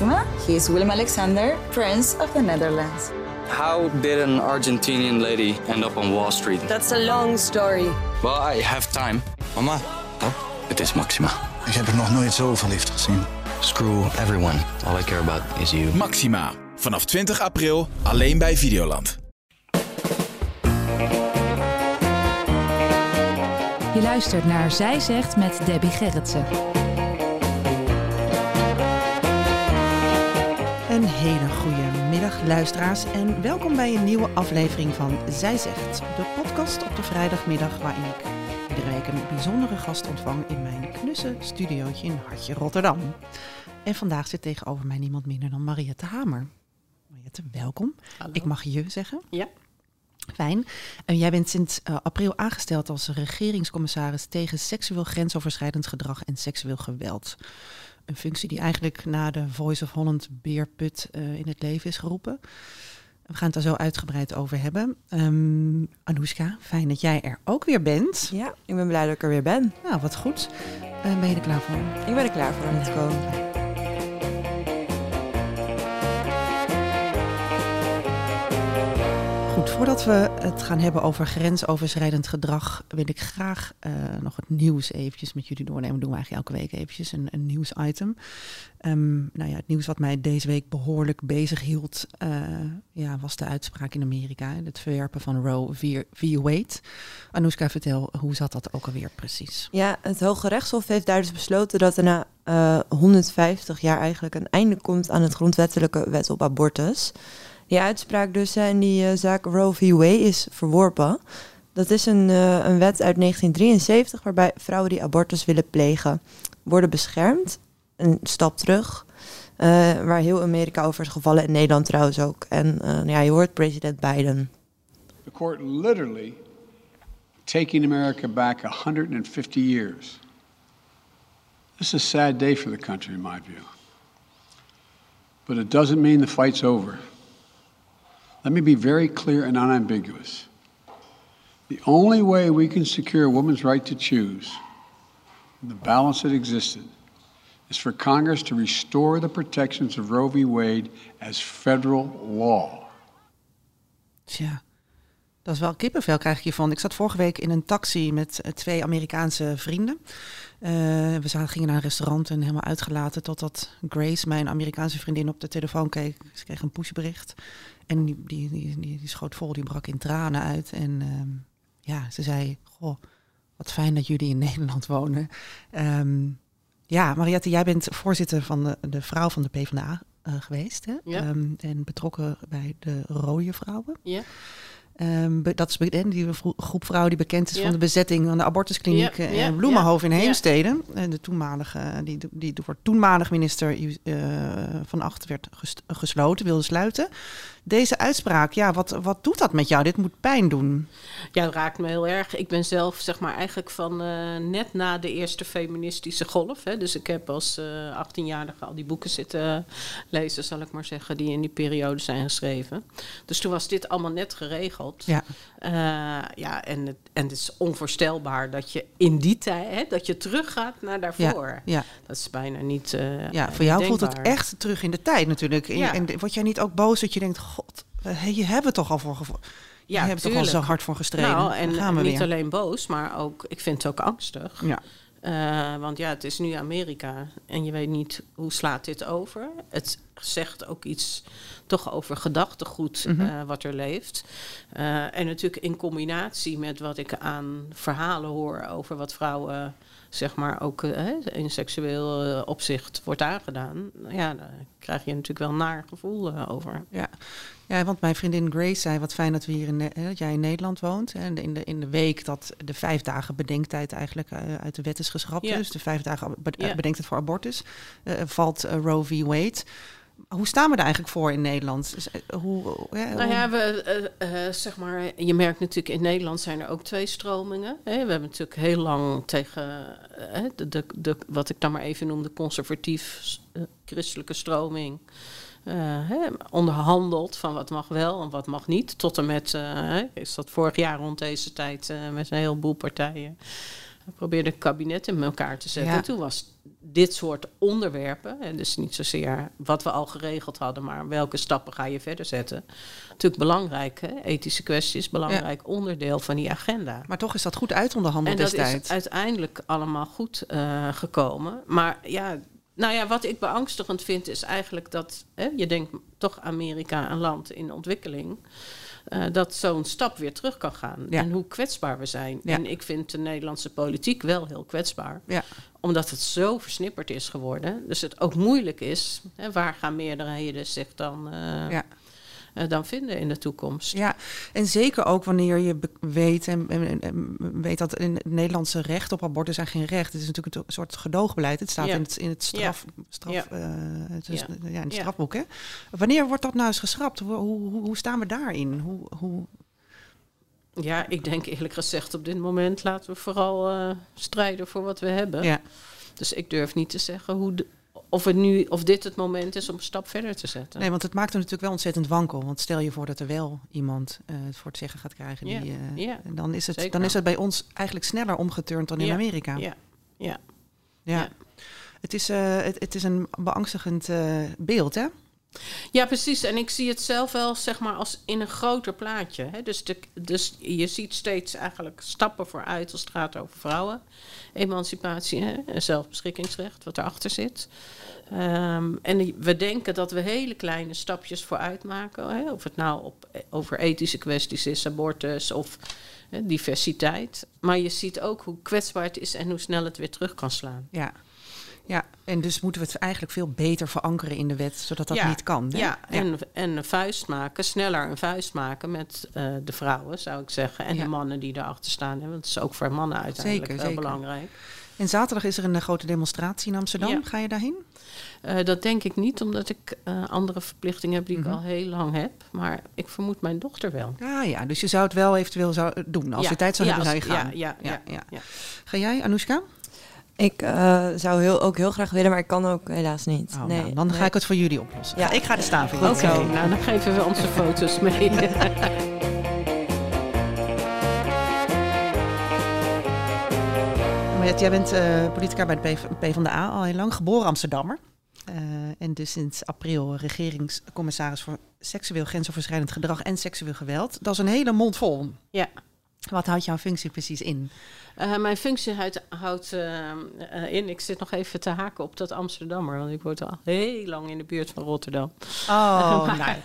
Maxima. He is Willem Alexander, Prince of the Netherlands. How did an Argentinian lady end up on Wall Street? That's a long story. Well, I have time. Mama, Oh, het is Maxima. ik heb er nog nooit zo verliefd gezien. Screw everyone. All I care about is you. Maxima. Vanaf 20 april alleen bij Videoland. Je luistert naar Zij Zegt met Debbie Gerritsen. Hele goede middag, luisteraars, en welkom bij een nieuwe aflevering van Zij Zegt, de podcast op de vrijdagmiddag waarin ik iedere week een bijzondere gast ontvang in mijn knusse studiootje in Hartje Rotterdam. En vandaag zit tegenover mij niemand minder dan Mariette Hamer. Mariette, welkom. Ik mag je zeggen. Ja. Fijn. En jij bent sinds eh, april aangesteld als regeringscommissaris tegen seksueel grensoverschrijdend gedrag en seksueel geweld. Een functie die eigenlijk na de Voice of Holland beerput eh, in het leven is geroepen. We gaan het daar zo uitgebreid over hebben. Ehm Anoushka, fijn dat jij er ook weer bent. Ja, ik ben blij dat ik er weer ben. Nou, wat goed. Eh, ben je er klaar voor? Ik ben er klaar voor om te komen. Voordat we het gaan hebben over grensoverschrijdend gedrag, wil ik graag eh, nog het nieuws eventjes met jullie doornemen. Doen we eigenlijk elke week eventjes, een, een nieuwsitem. Ehm nou ja, het nieuws wat mij deze week behoorlijk bezig hield, eh, ja, was de uitspraak in Amerika. Het verwerpen van Roe v. Wade. Anoushka, vertel, hoe zat dat ook alweer precies? Ja, het Hoge Rechtshof heeft daar dus besloten dat er na eh, 150 jaar eigenlijk een einde komt aan het grondwettelijke wet op abortus. Die uitspraak dus in die eh, zaak Roe v. Wade is verworpen. Dat is een, eh, een wet uit 1973 waarbij vrouwen die abortus willen plegen worden beschermd. Een stap terug. eh, waar heel Amerika over is gevallen, in Nederland trouwens ook. En eh, ja, je hoort president Biden. The court literally taking America back 150 years. This is a sad day for the country, in my view. But it doesn't mean the fight's over. Let me be very clear and unambiguous. The only way we can secure a woman's right to choose, the balance that existed, is for Congress to restore the protections of Roe v. Wade as federal law. Tja, dat is wel kippenvel krijg ik hiervan. Ik zat vorige week in een taxi met eh, twee Amerikaanse vrienden. Eh, we zaten, gingen naar een restaurant en helemaal uitgelaten totdat Grace, mijn Amerikaanse vriendin, op de telefoon keek. Ze kreeg een pushbericht en die, die, die, schoot vol, die brak in tranen uit. En ehm, ja, ze zei, goh, wat fijn dat jullie in Nederland wonen. Ehm, ja, Mariette, jij bent voorzitter van de, de vrouw van de PvdA eh, geweest. Hè? Ja. Ehm, en betrokken bij de Rode Vrouwen. Ja. Ehm, dat is die groep vrouwen die bekend is Ja. van de bezetting van de abortuskliniek Ja, eh, ja, in ja, in. Heemstede. En de toenmalige, die, die door toenmalig minister eh, van Acht werd ges- gesloten, wilde sluiten. Deze uitspraak, ja, wat, wat doet dat met jou? Dit moet pijn doen. Ja, dat raakt me heel erg. Ik ben zelf zeg maar eigenlijk van eh, net na de eerste feministische golf. Hè, dus ik heb als eh 18-jarige al die boeken zitten lezen, zal ik maar zeggen, die in die periode zijn geschreven. Dus toen was dit allemaal net geregeld. Ja. Eh, ja, en het, en het is onvoorstelbaar dat je in die tijd, hè, dat je teruggaat naar daarvoor. Ja, Dat is bijna niet. ja, voor jou voelt het echt terug in de tijd natuurlijk. Ja. en word jij niet ook boos dat je denkt, god, je hebben toch al voor gevo- je Ja, hebt toch al zo hard voor gestreden. Nou, en gaan we niet weer. alleen boos, maar ook, ik vind het ook angstig. Ja. Eh, want ja, het is nu Amerika en je weet niet hoe slaat dit over. Het zegt ook iets toch over gedachtegoed Mhm. eh, wat er leeft. Eh, en natuurlijk in combinatie met wat ik aan verhalen hoor over wat vrouwen zeg maar ook eh, hè, in seksueel eh, opzicht wordt aangedaan. Ja, daar krijg je natuurlijk wel een naar gevoel eh, over. Ja. ja, want mijn vriendin Grace zei, wat fijn dat, we hier in, hè, dat jij in Nederland woont. En in de, in de week dat de vijf dagen bedenktijd eigenlijk uit de wet is geschrapt. Ja. Dus de vijf dagen Ja. bedenktijd voor abortus. valt Roe v. Wade. Hoe staan we er eigenlijk voor in Nederland? Dus, eh, hoe, eh, Nou hoe- ja, we, eh, eh, zeg maar, je merkt natuurlijk in Nederland zijn er ook twee stromingen. Hè. We hebben natuurlijk heel lang tegen eh, de, de, de, wat ik dan maar even noem, de conservatief eh, christelijke stroming. eh, hè, onderhandeld van wat mag wel en wat mag niet. Tot en met, eh, hè, is dat vorig jaar rond deze tijd, eh, met een heleboel partijen. Probeerde het kabinet in elkaar te zetten. Ja. En toen was dit soort onderwerpen, en dus niet zozeer wat we al geregeld hadden, maar welke stappen ga je verder zetten, natuurlijk belangrijk. Hè? Ethische kwesties, belangrijk onderdeel van die agenda. Maar toch is dat goed uitonderhandeld En dat destijds. is uiteindelijk allemaal goed eh, gekomen. Maar ja, nou ja, wat ik beangstigend vind is eigenlijk dat hè, je denkt toch Amerika een land in ontwikkeling. Eh, dat zo'n stap weer terug kan gaan. Ja. En hoe kwetsbaar we zijn. Ja. En ik vind de Nederlandse politiek wel heel kwetsbaar. Ja. Omdat het zo versnipperd is geworden. Dus het ook moeilijk is. Hè, waar gaan meerderheden zich dan, eh, Ja. Eh, dan vinden in de toekomst? Ja, en zeker ook wanneer je weet, en, en- en- en weet dat in het Nederlandse recht op abortus zijn geen recht. Het is natuurlijk een soort gedoogbeleid. Het staat Ja. in het, in het straf, straf, Ja. eh, het is, Ja. ja. in het strafboek. Hè? Wanneer wordt dat nou eens geschrapt? Hoe, hoe, hoe staan we daarin? Hoe, hoe, Ja, ik denk eerlijk gezegd op dit moment laten we vooral eh, strijden voor wat we hebben. ja. Dus ik durf niet te zeggen hoe de- of, het nu, of dit het moment is om een stap verder te zetten. Nee, want het maakt er natuurlijk wel ontzettend wankel. Want stel je voor dat er wel iemand eh, het voor het zeggen gaat krijgen. Die, Ja, eh, ja. dan, is het, Zeker. dan is het bij ons eigenlijk sneller omgeturnd dan in Ja, Amerika. Ja, ja. Ja. Het, is, eh, het, het is een beangstigend beeld, hè? Ja, precies. En ik zie het zelf wel zeg maar als in een groter plaatje. Hè? Dus, de, dus je ziet steeds eigenlijk stappen vooruit als het gaat over vrouwen. Emancipatie, en zelfbeschikkingsrecht, wat erachter zit. Ehm, en we denken dat we hele kleine stapjes vooruit maken. Hè? Of het nou op, over ethische kwesties is, abortus of hè, diversiteit. Maar je ziet ook hoe kwetsbaar het is en hoe snel het weer terug kan slaan. Ja. Ja, en dus moeten we het eigenlijk veel beter verankeren in de wet, zodat dat Ja, niet kan. Hè? Ja, en, en een vuist maken, sneller een vuist maken met eh, de vrouwen, zou ik zeggen. En Ja. de mannen die erachter staan. Hè, want het is ook voor mannen uiteindelijk Zeker, heel zeker. belangrijk. En zaterdag is er een eh, grote demonstratie in Amsterdam. Ga je daarheen? Eh, dat denk ik niet, omdat ik andere verplichtingen heb die Mhm. ik al heel lang heb. Maar ik vermoed mijn dochter wel. Ah ja, dus je zou het wel eventueel zou doen. Als je tijd zou hebben, zou je gaan. Ja, ja, ja, ja. ja. Ga jij, Anoushka? Ik eh, zou heel, ook heel graag willen, maar ik kan ook helaas niet. Oh, nee, nou, dan ga ik het voor jullie oplossen. Ja. Ik ga er staan voor Oké, jullie. nou dan geven we onze foto's mee. Maar jij bent eh, politica bij de PV PvdA al heel lang, geboren Amsterdammer. Eh, en dus sinds april regeringscommissaris voor seksueel grensoverschrijdend gedrag en seksueel geweld. Dat is een hele mond vol. ja. Wat houdt jouw functie precies in? Eh, mijn functie houdt, houdt eh, eh, in, ik zit nog even te haken op dat Amsterdammer, want ik word al heel lang in de buurt van Rotterdam. Oh, nou,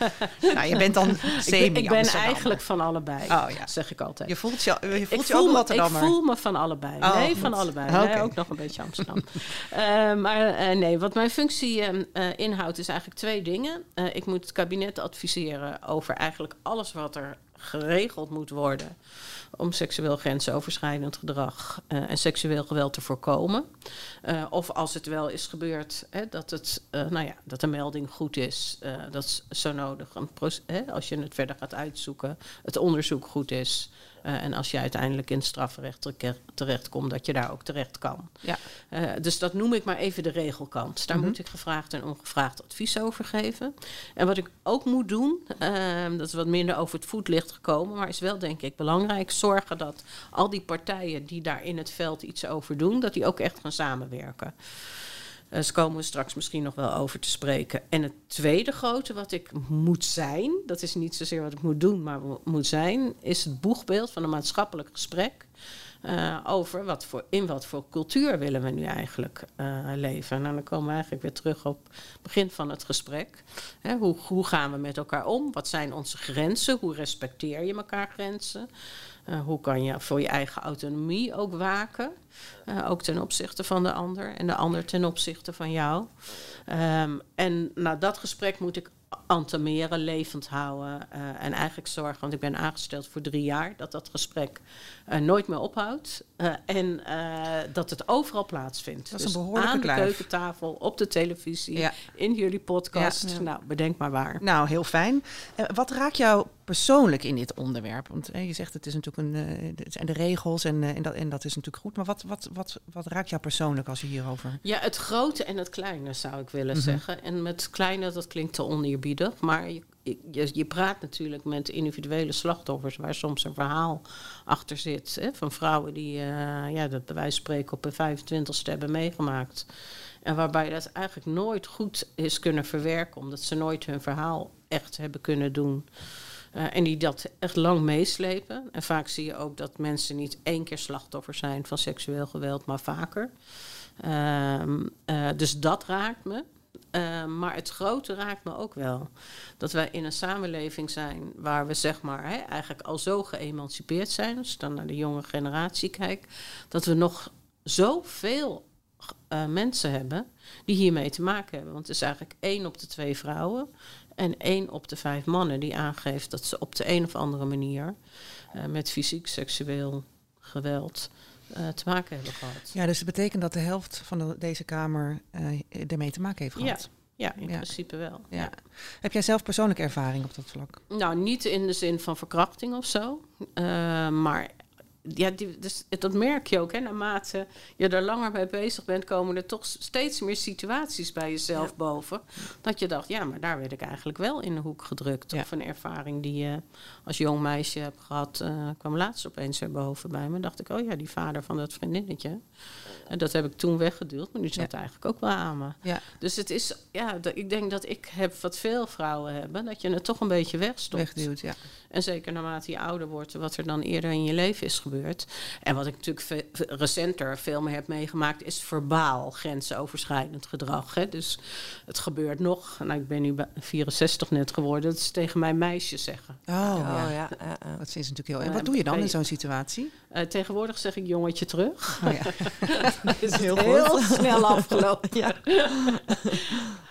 nou, je bent dan Ik semi ik ben eigenlijk van allebei, Oh, ja. zeg ik altijd. Je voelt je, je, voelt ik, je voel ook me, ik Rotterdammer. voel me van allebei. Oh, nee, goed. van allebei. Nee, ook nog een beetje Amsterdam. Maar nee, wat mijn functie eh, eh, inhoudt is eigenlijk twee dingen. Ik moet het kabinet adviseren over eigenlijk alles wat er geregeld moet worden om seksueel grensoverschrijdend gedrag eh, en seksueel geweld te voorkomen. Eh, of als het wel is gebeurd, hè, dat, het, eh, nou ja, dat de melding goed is. dat is zo nodig. Een hè, als je het verder gaat uitzoeken, het onderzoek goed is. Eh, en als je uiteindelijk in het strafrecht tere- terechtkomt, dat je daar ook terecht kan. Ja. Eh, dus dat noem ik maar even de regelkant. Daar Mhm. moet ik gevraagd en ongevraagd advies over geven. En wat ik ook moet doen, ehm, dat is wat minder over het voetlicht gekomen, maar is wel denk ik belangrijk, zorgen dat al die partijen die daar in het veld iets over doen, dat die ook echt gaan samenwerken. Eh, dus komen we straks misschien nog wel over te spreken. En het tweede grote wat ik moet zijn, dat is niet zozeer wat ik moet doen, maar mo- moet zijn, is het boegbeeld van een maatschappelijk gesprek. eh, over wat voor, in wat voor cultuur willen we nu eigenlijk eh, leven. Nou, dan komen we eigenlijk weer terug op het begin van het gesprek. Hè, hoe, hoe gaan we met elkaar om? Wat zijn onze grenzen? Hoe respecteer je elkaar grenzen? Eh, hoe kan je voor je eigen autonomie ook waken? Eh, ook ten opzichte van de ander en de ander ten opzichte van jou. Ehm, en nou, dat gesprek moet ik antameren, levend houden. eh, en eigenlijk zorgen, want ik ben aangesteld voor drie jaar, dat dat gesprek nooit meer ophoudt. en dat het overal plaatsvindt. Dat is een Dus behoorlijke aan de kluif. keukentafel, op de televisie, Ja. in jullie podcast. Ja. Nou, bedenk maar waar. Nou, heel fijn. Wat raakt jou persoonlijk in dit onderwerp? Want eh, je zegt het is natuurlijk een, eh, het zijn de regels en, eh, en, dat, en dat is natuurlijk goed. Maar wat, wat, wat, wat raakt jou persoonlijk als je hierover... Ja, het grote en het kleine zou ik willen Mhm. zeggen. En met kleine, dat klinkt te oneerbiedig. Maar je- je, je praat natuurlijk met individuele slachtoffers waar soms een verhaal achter zit. Hè, van vrouwen die eh, ja, dat bij wijze van spreken op een 25ste hebben meegemaakt. En waarbij dat eigenlijk nooit goed is kunnen verwerken, omdat ze nooit hun verhaal echt hebben kunnen doen. Uh, en die dat echt lang meeslepen. En vaak zie je ook dat mensen niet één keer slachtoffer zijn van seksueel geweld, maar vaker. Um, uh, dus dat raakt me. Uh, maar het grote raakt me ook wel. Dat wij in een samenleving zijn waar we zeg maar hè, eigenlijk al zo geëmancipeerd zijn. Als je dan naar de jonge generatie kijkt. Dat we nog zoveel uh, mensen hebben die hiermee te maken hebben. Want het is eigenlijk één op de twee vrouwen en één op de vijf mannen die aangeeft dat ze op de een of andere manier uh, met fysiek seksueel geweld uh, te maken hebben gehad. Ja, dus het betekent dat de helft van de, deze Kamer uh, ermee te maken heeft gehad. Ja, ja in ja. principe wel. Ja. ja. Heb jij zelf persoonlijke ervaring op dat vlak? Nou, niet in de zin van verkrachting of zo. Uh, maar ja, die, dus, dat merk je ook. Hè, naarmate je er langer mee bezig bent, komen er toch steeds meer situaties bij jezelf ja. boven. Dat je dacht, ja, maar daar werd ik eigenlijk wel in de hoek gedrukt. Ja. Of een ervaring die je als jong meisje hebt gehad, uh, kwam laatst opeens weer boven bij me. dacht ik, oh ja, die vader van dat vriendinnetje. En dat heb ik toen weggeduwd, maar nu zat ja. eigenlijk ook wel aan me. Dus het is, ja, ik denk dat ik heb wat veel vrouwen hebben, dat je het toch een beetje wegstopt. Wegduwt, ja. En zeker naarmate je ouder wordt, wat er dan eerder in je leven is gebeurd. En wat ik natuurlijk ve recenter veel meer heb meegemaakt, is verbaal grensoverschrijdend gedrag. Hè. Dus het gebeurt nog. Nou, ik ben nu 64 net geworden. Dat is tegen mijn meisje zeggen. Oh, ja. ja. Uh, dat is natuurlijk heel. En wat doe je dan in zo'n situatie? Uh, tegenwoordig zeg ik jongetje terug. Oh, ja. dat is heel, heel snel afgelopen. ja.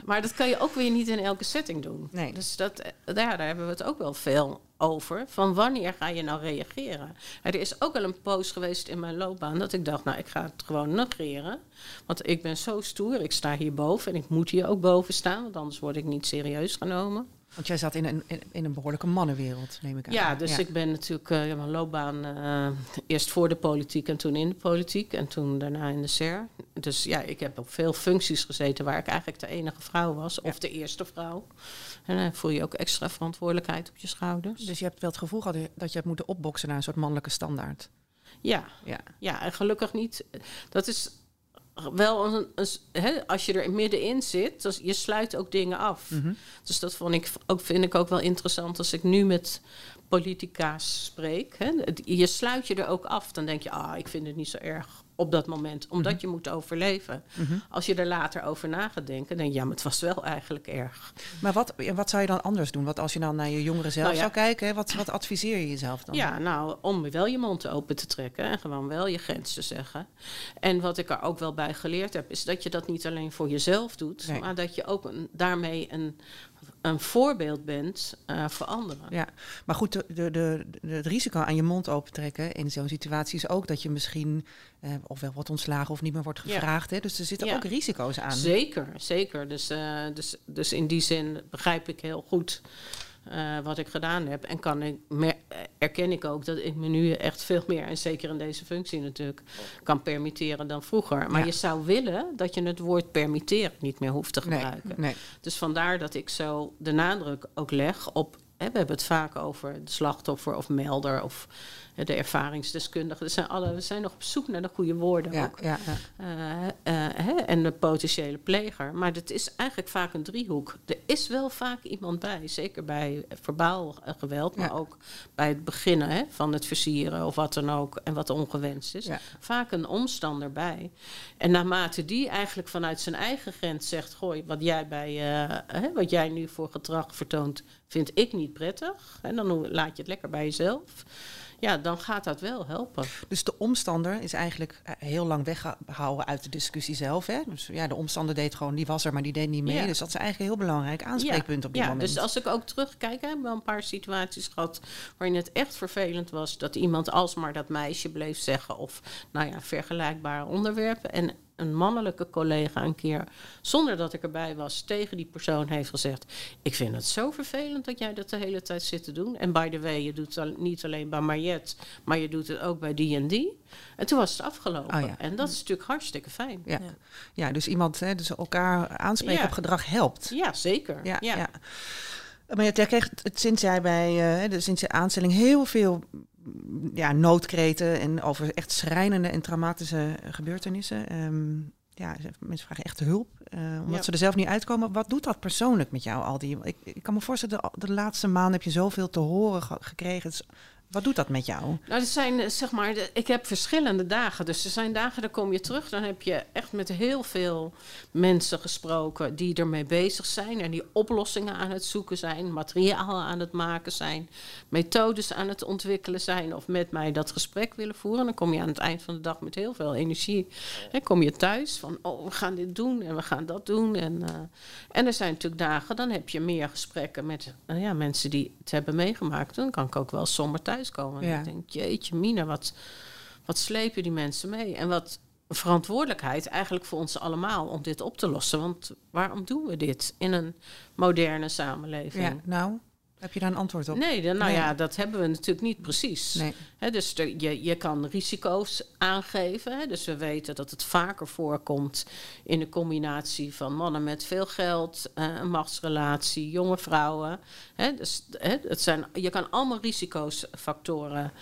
maar dat kan je ook weer niet in elke setting doen. Nee. Dus dat, ja, daar hebben we het ook wel veel over. Van wanneer ga je nou reageren? Er is ook wel een poos geweest in mijn loopbaan dat ik dacht, nou, ik ga het gewoon negeren. Want ik ben zo stoer, ik sta hier boven en ik moet hier ook boven staan, want anders word ik niet serieus genomen. Want jij zat in een, in, een behoorlijke mannenwereld, neem ik aan. Ja, dus ja. ik ben natuurlijk uh, mijn loopbaan uh, eerst voor de politiek en toen in de politiek en toen daarna in de SER. Dus ja, ik heb op veel functies gezeten waar ik eigenlijk de enige vrouw was, ja. of de eerste vrouw. En dan voel je ook extra verantwoordelijkheid op je schouders. Dus je hebt wel het gevoel gehad dat je hebt moeten opboksen naar een soort mannelijke standaard. Ja, ja. ja en gelukkig niet. Dat is wel een, als je er middenin zit, dus je sluit ook dingen af. Mhm. Mm -hmm. Dus dat vond ik ook, vind ik ook wel interessant als ik nu met politica's spreek. Hè. Je sluit je er ook af. Dan denk je, ah, ik vind het niet zo erg op dat moment, omdat mm -hmm. je moet overleven. Mhm. Mm -hmm. Als je er later over na gaat denken, denk je, ja, maar het was wel eigenlijk erg. Maar wat, wat zou je dan anders doen? Wat als je dan naar je jongeren zelf nou ja. zou kijken, wat, wat adviseer je jezelf dan? Ja, nou, om wel je mond open te trekken en gewoon wel je grens te zeggen. En wat ik er ook wel bij geleerd heb, is dat je dat niet alleen voor jezelf doet, nee. maar dat je ook een, daarmee een een voorbeeld bent uh, voor anderen. Ja, maar goed, de, de, de, het risico aan je mond opentrekken in zo'n situatie is ook dat je misschien uh, ofwel wordt ontslagen of niet meer wordt gevraagd. Ja. Hè? Dus er zitten ja. ook risico's aan. Zeker, zeker. Dus, uh, dus, dus in die zin begrijp ik heel goed uh, wat ik gedaan heb. En kan ik, erken ik ook dat ik me nu echt veel meer, en zeker in deze functie natuurlijk, kan permitteren dan vroeger. Maar ja. je zou willen dat je het woord permitteren niet meer hoeft te gebruiken. Nee, nee. Dus vandaar dat ik zo de nadruk ook leg op. Hè, we hebben het vaak over de slachtoffer of melder of de ervaringsdeskundigen. zijn alle, we zijn nog op zoek naar de goede woorden ja, ook. Ja, ja. Uh, uh, hè, en de potentiële pleger. Maar het is eigenlijk vaak een driehoek. Er is wel vaak iemand bij, zeker bij verbaal geweld, maar ook bij het beginnen hè, van het versieren of wat dan ook en wat ongewenst is. Vaak een omstander bij. En naarmate die eigenlijk vanuit zijn eigen grens zegt: Gooi, wat jij, bij, uh, hè, wat jij nu voor gedrag vertoont, vind ik niet prettig. En dan laat je het lekker bij jezelf ja, dan gaat dat wel helpen. Dus de omstander is eigenlijk heel lang weggehouden uit de discussie zelf. Hè? Dus ja, de omstander deed gewoon, die was er, maar die deed niet mee. Ja. Dus dat is eigenlijk een heel belangrijk aanspreekpunt ja. op dit ja, moment. Dus als ik ook terugkijk, hebben we een paar situaties gehad waarin het echt vervelend was dat iemand alsmaar dat meisje bleef zeggen. Of nou ja, vergelijkbare onderwerpen. En een mannelijke collega een keer, zonder dat ik erbij was, tegen die persoon heeft gezegd: Ik vind het zo vervelend dat jij dat de hele tijd zit te doen. En by the way, je doet het niet alleen bij Mariette, maar je doet het ook bij die en die. En toen was het afgelopen. Oh ja. En dat is natuurlijk hartstikke fijn. Ja, ja. ja dus iemand, hè, dus elkaar aanspreken ja. op gedrag helpt. Ja, zeker. Ja, ja. Maar je kreeg het sinds jij bij, uh, de, sinds je aanstelling heel veel ja, noodkreten en over echt schrijnende en traumatische gebeurtenissen. Um, ja, mensen vragen echt hulp, uh, omdat ze er zelf niet uitkomen. Wat doet dat persoonlijk met jou, al die? Ik, ik kan me voorstellen, de, de laatste maanden heb je zoveel te horen gekregen. Het is wat doet dat met jou? Nou, er zijn eh, zeg maar, ik heb verschillende dagen. Dus er zijn dagen, dan kom je terug, dan heb je echt met heel veel mensen gesproken die ermee bezig zijn en die oplossingen aan het zoeken zijn, materiaal aan het maken zijn, methodes aan het ontwikkelen zijn of met mij dat gesprek willen voeren. Dan kom je aan het eind van de dag met heel veel energie. Dan kom je thuis van, oh, we gaan dit doen en we gaan dat doen. En, uh, en er zijn natuurlijk dagen, dan heb je meer gesprekken met uh, ja, mensen die het hebben meegemaakt. Dan kan ik ook wel somber komen. Ja. ik denk, jeetje mina, wat, wat slepen die mensen mee? En wat verantwoordelijkheid eigenlijk voor ons allemaal om dit op te lossen. Want waarom doen we dit in een moderne samenleving? Ja, nou, heb je daar een antwoord op? Nee, dan, nou ja, dat hebben we natuurlijk niet precies. Nee. dus je, je kan risico's aangeven. dus we weten dat het vaker voorkomt in de combinatie van mannen met veel geld, uh, een machtsrelatie, jonge vrouwen. dus het zijn, je kan allemaal risicosfactoren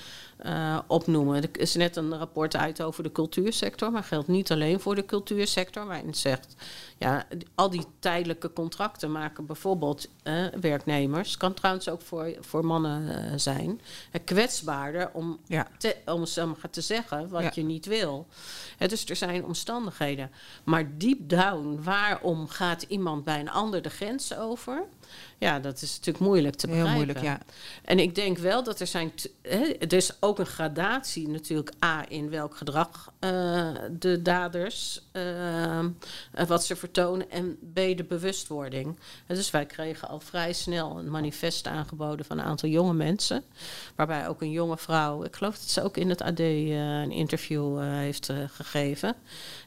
uh, opnoemen. Er is net een rapport uit over de cultuursector, maar geldt niet alleen voor de cultuursector. Waarin zegt, ja, al die tijdelijke contracten maken bijvoorbeeld uh, werknemers, kan trouwens ook voor, voor mannen uh, zijn, kwetsbaarder om, ja. te, om te zeggen wat je niet wil. dus er zijn omstandigheden. Maar deep down, waarom gaat iemand bij een ander de grens over? Ja, dat is natuurlijk moeilijk te begrijpen. Heel moeilijk, ja. En ik denk wel dat er zijn... Hè, er is ook een gradatie natuurlijk... A, in welk gedrag uh, de daders... Uh, wat ze vertonen... en B, de bewustwording. En dus wij kregen al vrij snel een manifest aangeboden... van een aantal jonge mensen. Waarbij ook een jonge vrouw... ik geloof dat ze ook in het AD uh, een interview heeft gegeven...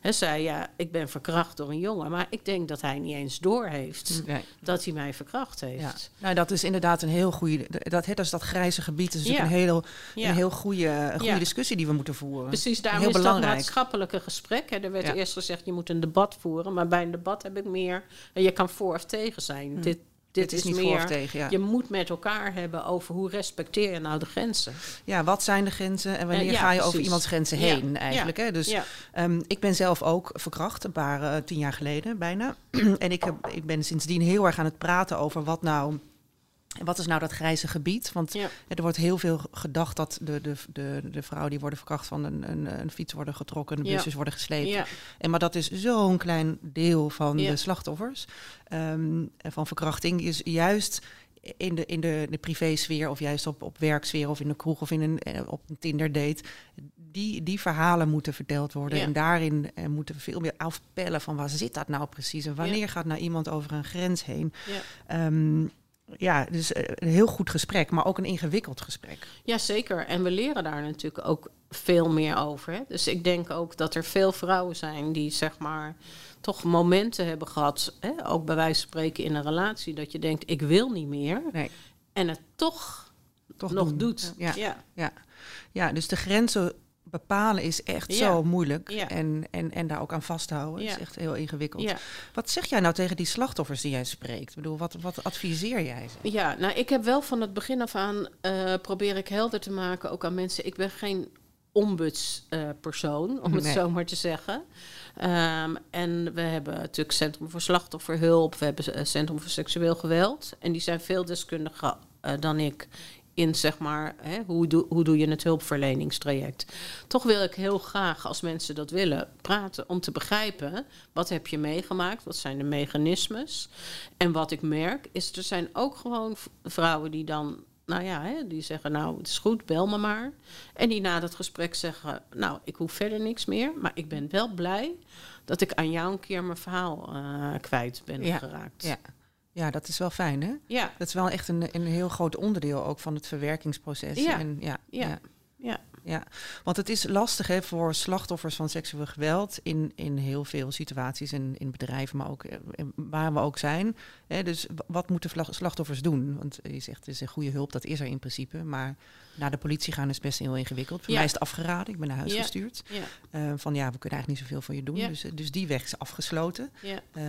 He, zei, ja, ik ben verkracht door een jongen... maar ik denk dat hij niet eens doorheeft... Nee. dat hij mij verkracht ja. Nou, dat is inderdaad een heel goede. Dat, dat is dat grijze gebied. Dat is ja. een, heel, een heel goede, goede discussie die we moeten voeren. Precies, daarom heel is belangrijk. Dat maatschappelijke gesprek. Hè. Er werd eerst gezegd, je moet een debat voeren. Maar bij een debat heb ik meer. Je kan voor of tegen zijn. Hm. Dit, dit, is, niet meer, voor tegen, ja. Je moet met elkaar hebben over hoe respecteer je nou de grenzen. Ja, wat zijn de grenzen en wanneer ga je over iemands grenzen heen eigenlijk. Hè? Dus um, ik ben zelf ook verkracht, een paar uh, tien jaar geleden bijna. en ik, heb, ik ben sindsdien heel erg aan het praten over wat nou wat is nou dat grijze gebied? Want er wordt heel veel gedacht dat de, de, de, de vrouwen die worden verkracht van een, een, een fiets worden getrokken, de busjes worden gesleept. En, maar dat is zo'n klein deel van de slachtoffers um, van verkrachting. Is juist in de, in de, de privésfeer of juist op, op werksfeer of in de kroeg of in een, eh, op een Tinder date. Die, die verhalen moeten verteld worden. En daarin eh, moeten we veel meer afpellen van waar zit dat nou precies? En wanneer gaat nou iemand over een grens heen? Ja. Um, ja, dus eh, een heel goed gesprek, maar ook een ingewikkeld gesprek. Jazeker. En we leren daar natuurlijk ook veel meer over. Hè? Dus ik denk ook dat er veel vrouwen zijn die zeg maar toch momenten hebben gehad, hè? ook bij wijze van spreken in een relatie, dat je denkt, ik wil niet meer. Nee. En het toch, toch nog doet. Ja. Ja. ja. ja, dus de grenzen bepalen is echt zo moeilijk. En, en, en daar ook aan vasthouden is echt heel ingewikkeld. Wat zeg jij nou tegen die slachtoffers die jij spreekt? Ik bedoel, wat, wat adviseer jij ze? Ja, nou, ik heb wel van het begin af aan uh, probeer ik helder te maken, ook aan mensen. Ik ben geen ombudspersoon, uh, om het zo maar te zeggen. Um, en we hebben natuurlijk Centrum voor Slachtofferhulp, we hebben uh, Centrum voor Seksueel Geweld. En die zijn veel deskundiger uh, dan ik in zeg maar, hè, hoe, doe, hoe doe je het hulpverleningstraject. Toch wil ik heel graag, als mensen dat willen, praten om te begrijpen wat heb je meegemaakt, wat zijn de mechanismes. En wat ik merk is, er zijn ook gewoon vrouwen die dan, nou ja, hè, die zeggen, nou het is goed, bel me maar. En die na dat gesprek zeggen, nou ik hoef verder niks meer, maar ik ben wel blij dat ik aan jou een keer mijn verhaal uh, kwijt ben ja, geraakt. Ja. Ja, dat is wel fijn, hè? Ja. Dat is wel echt een, een heel groot onderdeel ook van het verwerkingsproces. Ja. En, ja, ja. ja. ja. Ja, want het is lastig hè, voor slachtoffers van seksueel geweld in, in heel veel situaties en in bedrijven, maar ook eh, waar we ook zijn. Hè, dus wat moeten slachtoffers doen? Want je zegt het is een goede hulp, dat is er in principe, maar naar de politie gaan is best heel ingewikkeld. Voor mij is het afgeraden, ik ben naar huis gestuurd. Ja. Uh, van ja, we kunnen eigenlijk niet zoveel voor je doen. Dus, dus die weg is afgesloten. Ja, uh,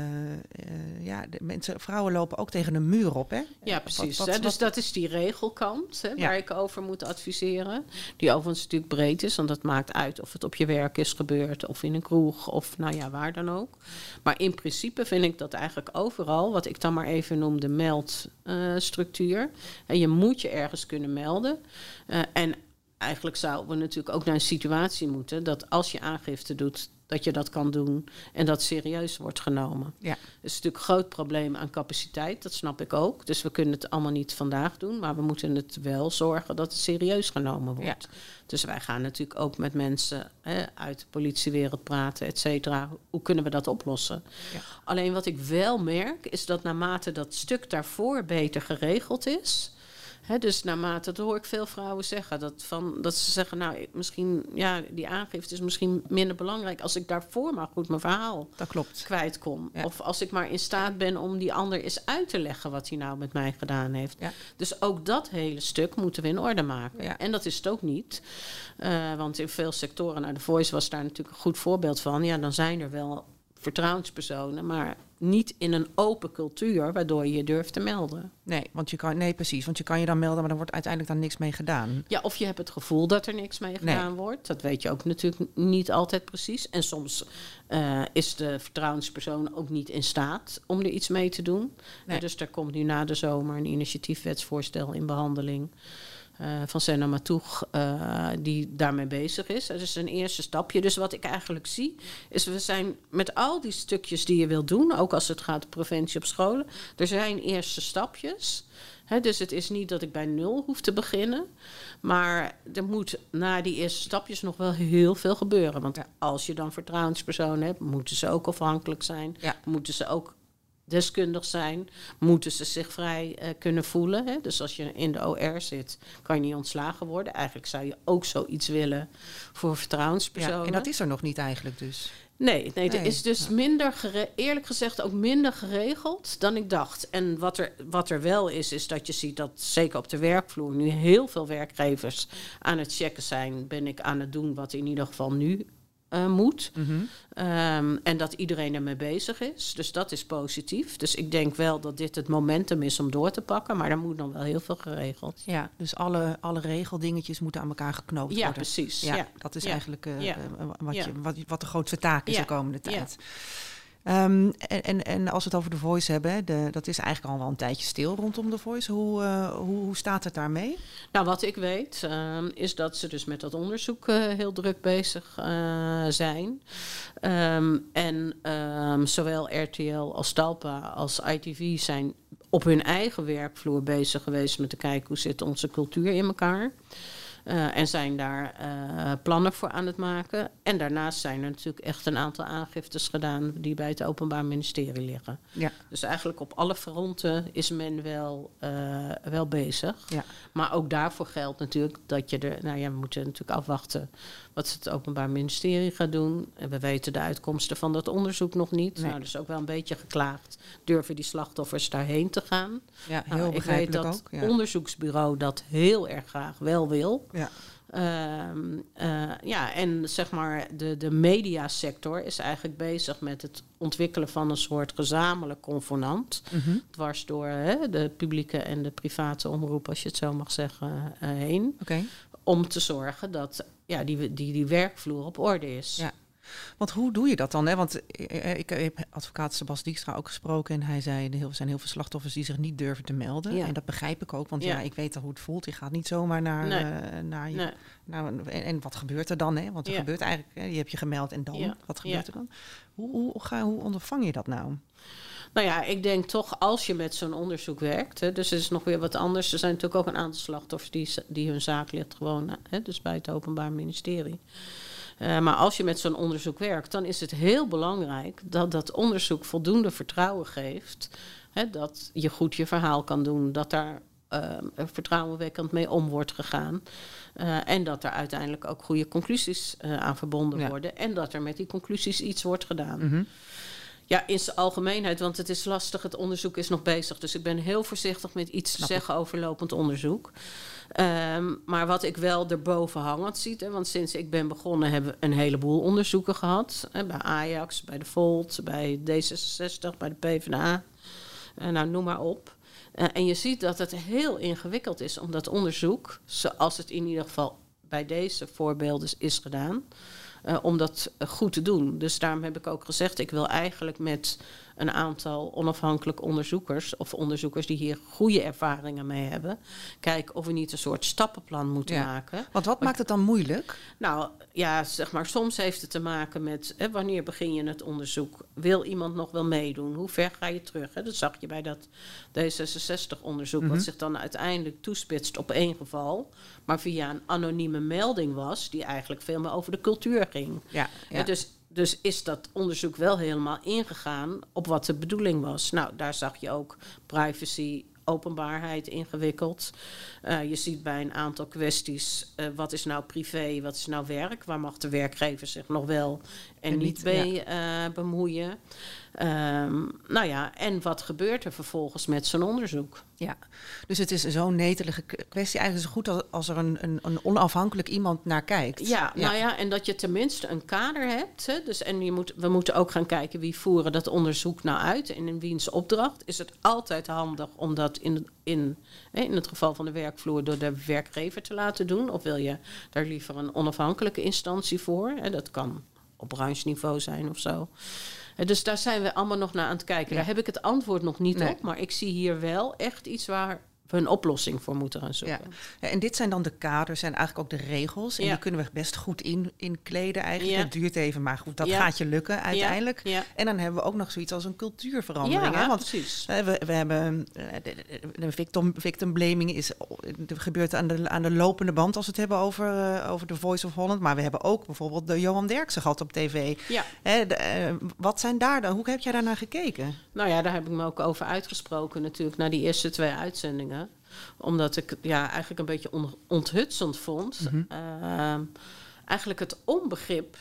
ja de mensen, vrouwen lopen ook tegen een muur op. Hè? Ja, precies. Wat, wat, dus dat is die regelkant hè, waar ik over moet adviseren. Die overigens natuurlijk breed is, want dat maakt uit of het op je werk is gebeurd of in een kroeg of nou ja, waar dan ook. Maar in principe vind ik dat eigenlijk overal, wat ik dan maar even noem de meldstructuur. en je moet je ergens kunnen melden. Uh, en eigenlijk zouden we natuurlijk ook naar een situatie moeten dat als je aangifte doet, dat je dat kan doen en dat serieus wordt genomen. Ja. Dat is natuurlijk een groot probleem aan capaciteit, dat snap ik ook. Dus we kunnen het allemaal niet vandaag doen, maar we moeten het wel zorgen dat het serieus genomen wordt. Ja. Dus wij gaan natuurlijk ook met mensen hè, uit de politiewereld praten, et cetera. Hoe kunnen we dat oplossen? Ja. Alleen wat ik wel merk, is dat naarmate dat stuk daarvoor beter geregeld is, dus naarmate, dat hoor ik veel vrouwen zeggen, dat, van, dat ze zeggen, nou, misschien, ja, die aangifte is misschien minder belangrijk als ik daarvoor maar goed mijn verhaal dat klopt. kwijt kom. Of als ik maar in staat ben om die ander eens uit te leggen wat hij nou met mij gedaan heeft. Dus ook dat hele stuk moeten we in orde maken. En dat is het ook niet. Uh, want in veel sectoren, nou, de Voice was daar natuurlijk een goed voorbeeld van. Ja, dan zijn er wel vertrouwenspersonen, maar niet in een open cultuur waardoor je je durft te melden. Nee, want je kan, nee, precies. Want je kan je dan melden, maar dan wordt uiteindelijk dan niks mee gedaan. Ja, of je hebt het gevoel dat er niks mee gedaan wordt. Dat weet je ook natuurlijk niet altijd precies. En soms uh, is de vertrouwenspersoon ook niet in staat om er iets mee te doen. Nee. dus er komt nu na de zomer een initiatiefwetsvoorstel in behandeling. Uh, van Senna Matoeg, uh, die daarmee bezig is. Dat is een eerste stapje. Dus wat ik eigenlijk zie, is we zijn met al die stukjes die je wilt doen, ook als het gaat om preventie op scholen, er zijn eerste stapjes. He, dus het is niet dat ik bij nul hoef te beginnen. Maar er moet na die eerste stapjes nog wel heel veel gebeuren. Want als je dan vertrouwenspersonen hebt, moeten ze ook afhankelijk zijn. Ja. Moeten ze ook deskundig zijn, moeten ze zich vrij uh, kunnen voelen. Hè? Dus als je in de OR zit, kan je niet ontslagen worden. Eigenlijk zou je ook zoiets willen voor vertrouwenspersonen. Ja, en dat is er nog niet eigenlijk dus. Nee, nee, er is dus minder, eerlijk gezegd, ook minder geregeld dan ik dacht. En wat er, wat er wel is, is dat je ziet dat zeker op de werkvloer nu heel veel werkgevers aan het checken zijn. Ben ik aan het doen wat in ieder geval nu uh, moet. Mhm. Ehm, en dat iedereen ermee bezig is. Dus dat is positief. Dus ik denk wel dat dit het momentum is om door te pakken. Maar er moet dan wel heel veel geregeld. Ja, dus alle, alle regeldingetjes moeten aan elkaar geknoopt worden. Ja, precies. Ja, Dat is eigenlijk uh, wat, je, wat, wat de grootste taak is de komende tijd. Um, en, en, als we het over de Voice hebben, de, dat is eigenlijk al wel een tijdje stil rondom de Voice. Hoe, uh, hoe, hoe, staat het daarmee? Nou, wat ik weet um, is dat ze dus met dat onderzoek uh, heel druk bezig uh, zijn. Um, en zowel RTL als Talpa als ITV zijn op hun eigen werkvloer bezig geweest met te kijken hoe zit onze cultuur in elkaar. Uh, en zijn daar uh, plannen voor aan het maken. En daarnaast zijn er natuurlijk echt een aantal aangiftes gedaan die bij het Openbaar Ministerie liggen. Ja. Dus eigenlijk op alle fronten is men wel, uh, wel bezig. Ja. Maar ook daarvoor geldt natuurlijk dat je er. Nou ja, we moeten natuurlijk afwachten wat het Openbaar Ministerie gaat doen. En we weten de uitkomsten van dat onderzoek nog niet. Nee. Nou, dus ook wel een beetje geklaagd. Durven die slachtoffers daarheen te gaan? Ja, heel nou, ik weet dat ja. onderzoeksbureau dat heel erg graag wel wil. Ja. Uh, uh, ja, en zeg maar, de, de mediasector is eigenlijk bezig met het ontwikkelen van een soort gezamenlijk convenant. Mm -hmm. Dwars door hè, de publieke en de private omroep, als je het zo mag zeggen, uh, heen. Okay. Om te zorgen dat ja, die, die, die werkvloer op orde is. Want hoe doe je dat dan? Hè? Want ik heb advocaat Sebas Dijkstra ook gesproken en hij zei er zijn heel veel slachtoffers die zich niet durven te melden. Ja. En dat begrijp ik ook, want ja. ik weet al hoe het voelt. Je gaat niet zomaar naar, nee. uh, naar je. Nee. En, en, wat gebeurt er dan? Hè? Want er ja. gebeurt eigenlijk, hè, je hebt je gemeld en dan, wat gebeurt er dan? Hoe, hoe, hoe, ga, hoe ondervang je dat nou? Nou ja, ik denk toch als je met zo'n onderzoek werkt, hè, dus het is nog weer wat anders. Er zijn natuurlijk ook een aantal slachtoffers die, die hun zaak ligt gewoon, hè, dus bij het Openbaar Ministerie. Uh, maar als je met zo'n onderzoek werkt, dan is het heel belangrijk dat dat onderzoek voldoende vertrouwen geeft. Hè, dat je goed je verhaal kan doen, dat daar uh, vertrouwenwekkend mee om wordt gegaan. Uh, en dat er uiteindelijk ook goede conclusies uh, aan verbonden ja. worden. En dat er met die conclusies iets wordt gedaan. Mhm. Ja, in zijn algemeenheid, want het is lastig, het onderzoek is nog bezig. Dus ik ben heel voorzichtig met iets Snap te zeggen ik. over lopend onderzoek. Um, maar wat ik wel erboven hangend zie, hè, want sinds ik ben begonnen hebben we een heleboel onderzoeken gehad. Hè, bij Ajax, bij de Volt, bij D66, bij de PvdA. Uh, nou, noem maar op. Uh, en je ziet dat het heel ingewikkeld is om dat onderzoek, zoals het in ieder geval bij deze voorbeelden is gedaan, om dat goed te doen. Dus daarom heb ik ook gezegd, ik wil eigenlijk met een aantal onafhankelijk onderzoekers of onderzoekers die hier goede ervaringen mee hebben, kijken of we niet een soort stappenplan moeten Ja. maken. Want wat maakt het dan moeilijk? Nou ja, zeg maar, soms heeft het te maken met hè, wanneer begin je het onderzoek? Wil iemand nog wel meedoen? Hoe ver ga je terug? Hè? Dat zag je bij dat D66-onderzoek, Mhm. wat zich dan uiteindelijk toespitst op één geval, maar via een anonieme melding was, die eigenlijk veel meer over de cultuur ging. Ja, dus, dus is dat onderzoek wel helemaal ingegaan op wat de bedoeling was. Nou, daar zag je ook privacy, openbaarheid ingewikkeld. Uh, je ziet bij een aantal kwesties, uh, wat is nou privé, wat is nou werk? Waar mag de werkgever zich nog wel en, En niet mee uh, bemoeien? Um, nou ja, en wat gebeurt er vervolgens met zo'n onderzoek? Ja, dus het is zo'n netelige kwestie. Eigenlijk is het goed als, er een, een, een, onafhankelijk iemand naar kijkt. Ja, ja, nou ja, en dat je tenminste een kader hebt. Hè, dus, en je moet, we moeten ook gaan kijken wie voeren dat onderzoek nou uit en in wiens opdracht. Is het altijd handig om dat in, in, in het geval van de werkvloer door de werkgever te laten doen? Of wil je daar liever een onafhankelijke instantie voor? Hè, dat kan op brancheniveau zijn of zo. Dus daar zijn we allemaal nog naar aan het kijken. Ja. Daar heb ik het antwoord nog niet nee. op. Maar ik zie hier wel echt iets waar we een oplossing voor moeten gaan zoeken. Ja. en dit zijn dan de kaders en eigenlijk ook de regels. En ja. die kunnen we best goed in, inkleden eigenlijk. Het duurt even, maar goed, dat gaat je lukken uiteindelijk. En dan hebben we ook nog zoiets als een cultuurverandering. hè? Want precies. We, we hebben de, de victim, victim blaming is, gebeurt aan de, aan de lopende band als we het hebben over, uh, over The Voice of Holland. Maar we hebben ook bijvoorbeeld de Johan Derksen gehad op tv. Ja. Hè, de, uh, wat zijn daar dan? Hoe heb jij daarnaar gekeken? Nou ja, daar heb ik me ook over uitgesproken natuurlijk, na die eerste twee uitzendingen omdat ik ja, eigenlijk een beetje on, onthutsend vond. Mhm. Mm -hmm. uh, eigenlijk het onbegrip,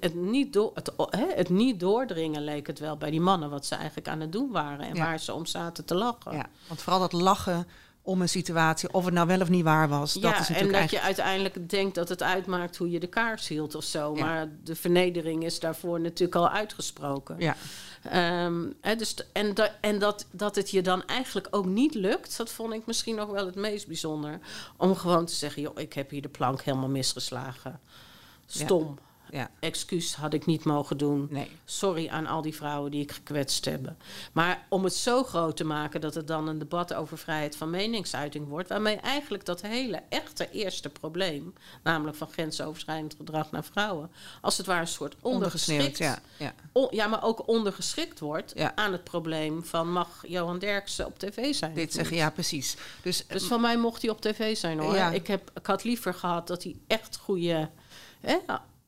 het niet, door, het, het niet doordringen leek het wel bij die mannen... wat ze eigenlijk aan het doen waren en ja. waar ze om zaten te lachen. Ja, want vooral dat lachen om een situatie, of het nou wel of niet waar was. Ja, dat is natuurlijk en dat eigenlijk... je uiteindelijk denkt dat het uitmaakt hoe je de kaars hield of zo. Ja. Maar de vernedering is daarvoor natuurlijk al uitgesproken. Ja. Um, hè, dus en da en dat, dat het je dan eigenlijk ook niet lukt, dat vond ik misschien nog wel het meest bijzonder. Om gewoon te zeggen, joh, ik heb hier de plank helemaal misgeslagen. Stom. Ja. Ja. Excuus had ik niet mogen doen. Nee. Sorry aan al die vrouwen die ik gekwetst heb. Maar om het zo groot te maken dat het dan een debat over vrijheid van meningsuiting wordt, waarmee eigenlijk dat hele echte eerste probleem, namelijk van grensoverschrijdend gedrag naar vrouwen, als het ware een soort ondergeschikt, ja, ja. Maar ook ondergeschikt wordt ja. aan het probleem van mag Johan Derksen op tv zijn? Dit zeggen, ja, precies. Dus, dus van mij mocht hij op tv zijn hoor. Ja. Ik, heb, ik had liever gehad dat hij echt goede. Hè,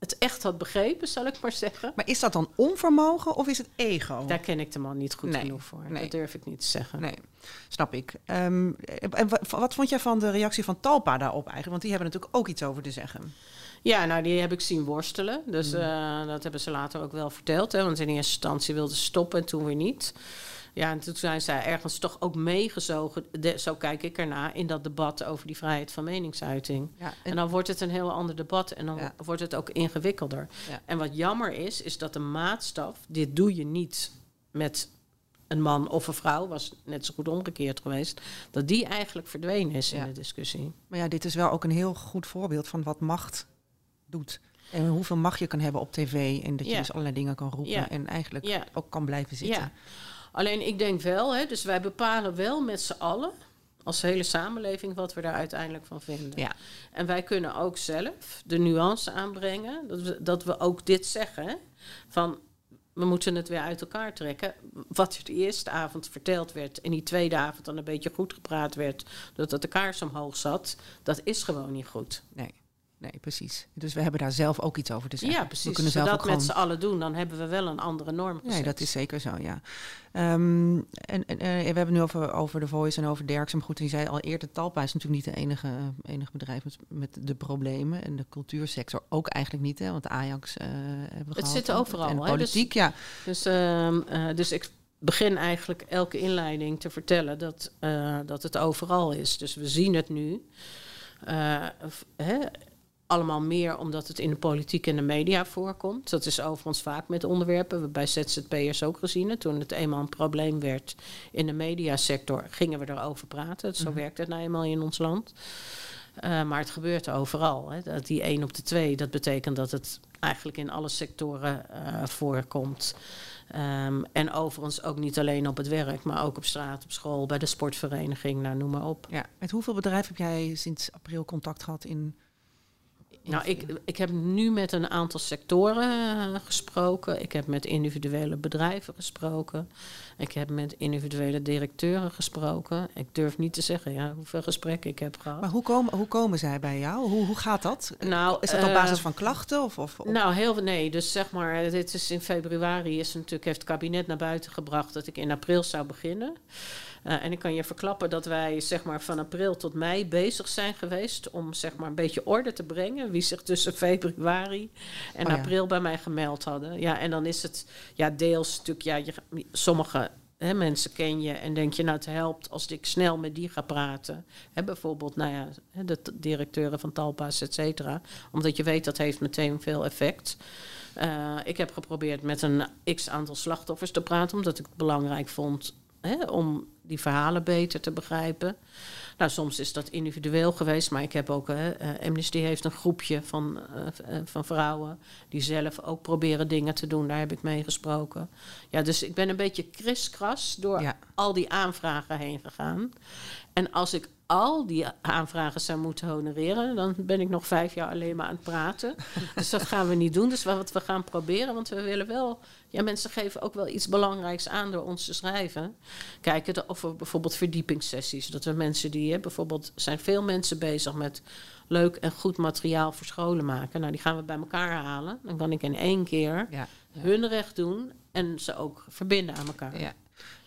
het echt had begrepen, zal ik maar zeggen. Maar is dat dan onvermogen of is het ego? Daar ken ik de man niet goed nee, genoeg voor. Nee. Dat durf ik niet te zeggen. Nee, snap ik. Um, en wat vond jij van de reactie van Talpa daarop eigenlijk? Want die hebben natuurlijk ook iets over te zeggen. Ja, nou, die heb ik zien worstelen. Dus Hmm. uh, dat hebben ze later ook wel verteld. Hè, want in eerste instantie wilden ze stoppen en toen weer niet. Ja, en toen zijn zij ergens toch ook meegezogen, de, zo kijk ik ernaar, in dat debat over die vrijheid van meningsuiting. Ja, en, en, dan wordt het een heel ander debat en dan ja. wordt het ook ingewikkelder. Ja. En wat jammer is, is dat de maatstaf, dit doe je niet met een man of een vrouw, was net zo goed omgekeerd geweest, dat die eigenlijk verdwenen is in de discussie. Maar ja, dit is wel ook een heel goed voorbeeld van wat macht doet. En hoeveel macht je kan hebben op tv en dat je dus allerlei dingen kan roepen en eigenlijk ook kan blijven zitten. Alleen ik denk wel, hè, dus wij bepalen wel met z'n allen, als hele samenleving, wat we daar uiteindelijk van vinden. Ja. En wij kunnen ook zelf de nuance aanbrengen, dat we, dat we ook dit zeggen, van we moeten het weer uit elkaar trekken. Wat er de eerste avond verteld werd en die tweede avond dan een beetje goed gepraat werd, doordat de kaars omhoog zat, dat is gewoon niet goed. Nee. Nee, precies. Dus we hebben daar zelf ook iets over te zeggen. Ja, We precies. kunnen Als we zelf dat ook met gewoon- z'n allen doen, dan hebben we wel een andere norm Nee, dat is zeker zo, ja. Ehm, en, en, eh, we hebben het nu over, over The Voice en over. Maar goed, je zei al eerder, Talpa is natuurlijk niet de enige, eh, enige bedrijf met, met de problemen. En de cultuursector ook eigenlijk niet, hè. Want Ajax eh hebben we Het zit overal, En hè, politiek, dus- ja. Dus, ehm, eh, dus ik begin eigenlijk elke inleiding te vertellen dat, dat het overal is. Dus we zien het nu. hè, allemaal meer omdat het in de politiek en de media voorkomt. Dat is overigens vaak met onderwerpen. We bij ZZP'ers ook gezien. Toen het eenmaal een probleem werd in de mediasector, gingen we erover praten. Zo Mhm. werkt het nou eenmaal in ons land. Eh, maar het gebeurt overal. Hè. Dat die 1 op de 2, dat betekent dat het eigenlijk in alle sectoren eh, voorkomt. Ehm, en overigens ook niet alleen op het werk, maar ook op straat, op school, bij de sportvereniging, nou, noem maar op. ja. Met hoeveel bedrijven heb jij sinds april contact gehad in... Nou, ik, ik heb nu met een aantal sectoren eh, gesproken. Ik heb met individuele bedrijven gesproken. Ik heb met individuele directeuren gesproken. Ik durf niet te zeggen ja, hoeveel gesprekken ik heb gehad. Maar hoe komen, hoe komen zij bij jou? Hoe, hoe gaat dat? Nou, is dat op eh, basis van klachten? Of, of, Nou, heel veel nee. Dus zeg maar, dit is in februari is natuurlijk, heeft het kabinet naar buiten gebracht dat ik in april zou beginnen. Eh, en ik kan je verklappen dat wij zeg maar van april tot mei bezig zijn geweest om zeg maar een beetje orde te brengen. Wie zich tussen februari en Oh ja. april bij mij gemeld hadden. Ja, en dan is het ja, deels natuurlijk, ja, je, sommige hè, mensen ken je en denk je nou het helpt als ik snel met die ga praten. Hè, bijvoorbeeld, nou ja, de directeuren van Talpa's, et cetera. Omdat je weet dat heeft meteen veel effect. Eh, ik heb geprobeerd met een x aantal slachtoffers te praten, omdat ik het belangrijk vond hè, om die verhalen beter te begrijpen. Nou, soms is dat individueel geweest, maar ik heb ook, hè, eh, Amnesty heeft een groepje van, eh, eh, van vrouwen die zelf ook proberen dingen te doen. Daar heb ik mee gesproken. Ja, dus ik ben een beetje kriskras door Ja. al die aanvragen heen gegaan. En als ik al die aanvragen zou moeten honoreren, dan ben ik nog vijf jaar alleen maar aan het praten. dus dat gaan we niet doen. Dus wat we gaan proberen, want we willen wel. Ja, mensen geven ook wel iets belangrijks aan door ons te schrijven. Kijken of we bijvoorbeeld verdiepingssessies. Dat we mensen die, hè, bijvoorbeeld, zijn veel mensen bezig met leuk en goed materiaal voor scholen maken. Nou, die gaan we bij elkaar halen. Dan kan ik in één keer ja. hun recht doen en ze ook verbinden aan elkaar. Ja.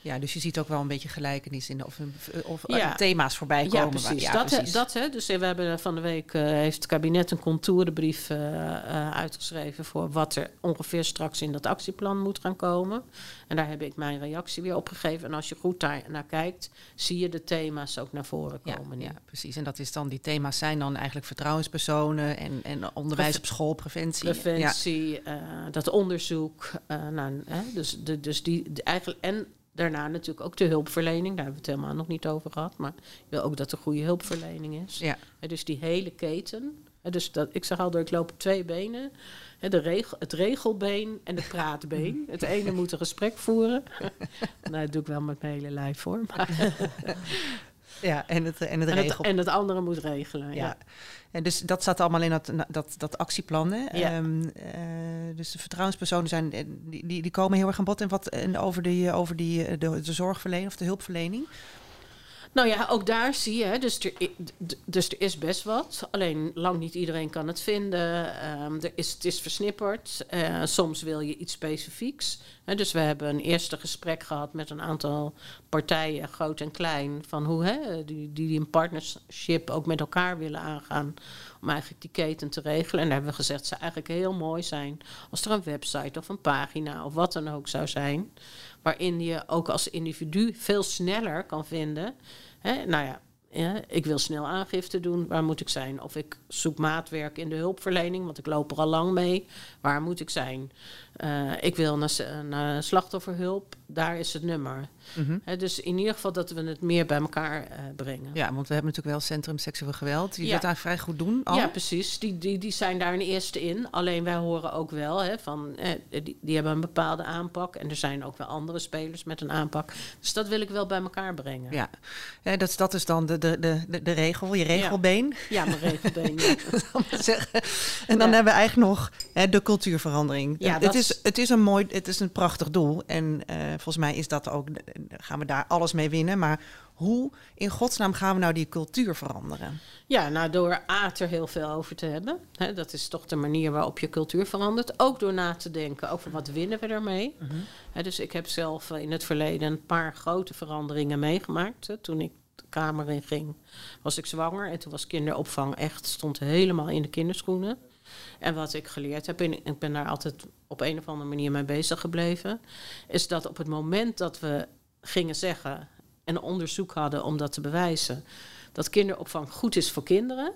Ja, dus je ziet ook wel een beetje gelijkenis in of, of Ja. eh, thema's voorbij komen. Ja, waar- precies. ja, dat, dat hè. Dus we hebben van de week eh, heeft het kabinet een contourenbrief eh, eh, uitgeschreven voor wat er ongeveer straks in dat actieplan moet gaan komen. En daar heb ik mijn reactie weer op gegeven. En als je goed daar naar kijkt, zie je de thema's ook naar voren komen. ja, precies. En dat is dan, die thema's zijn dan eigenlijk vertrouwenspersonen en, en onderwijs op school, preventie. Preventie, eh, dat onderzoek. eh, nou, hè, dus, de, dus die de, eigenlijk. En daarna natuurlijk ook de hulpverlening. Daar hebben we het helemaal nog niet over gehad. Maar wil ook dat er goede hulpverlening is. Ja. Dus die hele keten. Dus dat, ik zeg al door ik loop op twee benen. Hè, de regel, het regelbeen en het praatbeen. Het ene moet een gesprek voeren. nou, dat doe ik wel met mijn hele lijf hoor. Maar, Ja, en het, en het en, het, regel. en het andere moet regelen. Ja. ja. En dus dat staat allemaal in dat, dat, dat actieplan. Hè? Ja. Ehm, eh, dus de vertrouwenspersonen zijn, eh, die, die, die komen heel erg aan bod. En, wat, en over, die, over die, eh, de, de zorgverlening of de hulpverlening. Nou ja, ook daar zie je, dus er, dus er is best wat. Alleen lang niet iedereen kan het vinden. Ehm, er is, het is versnipperd. Eh, soms wil je iets specifieks. Dus we hebben een eerste gesprek gehad met een aantal partijen, groot en klein, van hoe hè, die, die een partnership ook met elkaar willen aangaan. Om eigenlijk die keten te regelen. En daar hebben we gezegd, het eigenlijk heel mooi zijn als er een website of een pagina of wat dan ook zou zijn. Waarin je ook als individu veel sneller kan vinden. Hè, nou ja, ik wil snel aangifte doen. Waar moet ik zijn? Of ik zoek maatwerk in de hulpverlening, want ik loop er al lang mee. Waar moet ik zijn? Eh, ik wil naar, naar slachtofferhulp. Daar is het nummer. Mhm. Dus in ieder geval dat we het meer bij elkaar eh, brengen. Ja, want we hebben natuurlijk wel Centrum Seksueel Geweld. Die Ja. dat daar vrij goed doen. Al. Ja, precies. Die, die, die zijn daar een eerste in. Alleen wij horen ook wel hè, van eh, die, die hebben een bepaalde aanpak. En er zijn ook wel andere spelers met een aanpak. Dus dat wil ik wel bij elkaar brengen. Ja, ja dat, is- dat is dan de, de, de, de, de regel, je regelbeen. Ja, mijn regelbeen. ja. En dan hebben we eigenlijk nog hè, de cultuurverandering. Ja, het, is, is- het is een mooi, het is een prachtig doel. En eh, volgens mij is dat ook, gaan we daar alles mee winnen. Maar hoe in godsnaam gaan we nou die cultuur veranderen? Ja, nou door A er heel veel over te hebben. Hè, dat is toch de manier waarop je cultuur verandert. Ook door na te denken over wat winnen we ermee. Hè, dus ik heb zelf in het verleden een paar grote veranderingen meegemaakt. Hè. Toen ik de kamer in ging, was ik zwanger. En toen was kinderopvang echt, stond helemaal in de kinderschoenen. En wat ik geleerd heb, en ik ben daar altijd op een of andere manier mee bezig gebleven, is dat op het moment dat we gingen zeggen en onderzoek hadden om dat te bewijzen, dat kinderopvang goed is voor kinderen,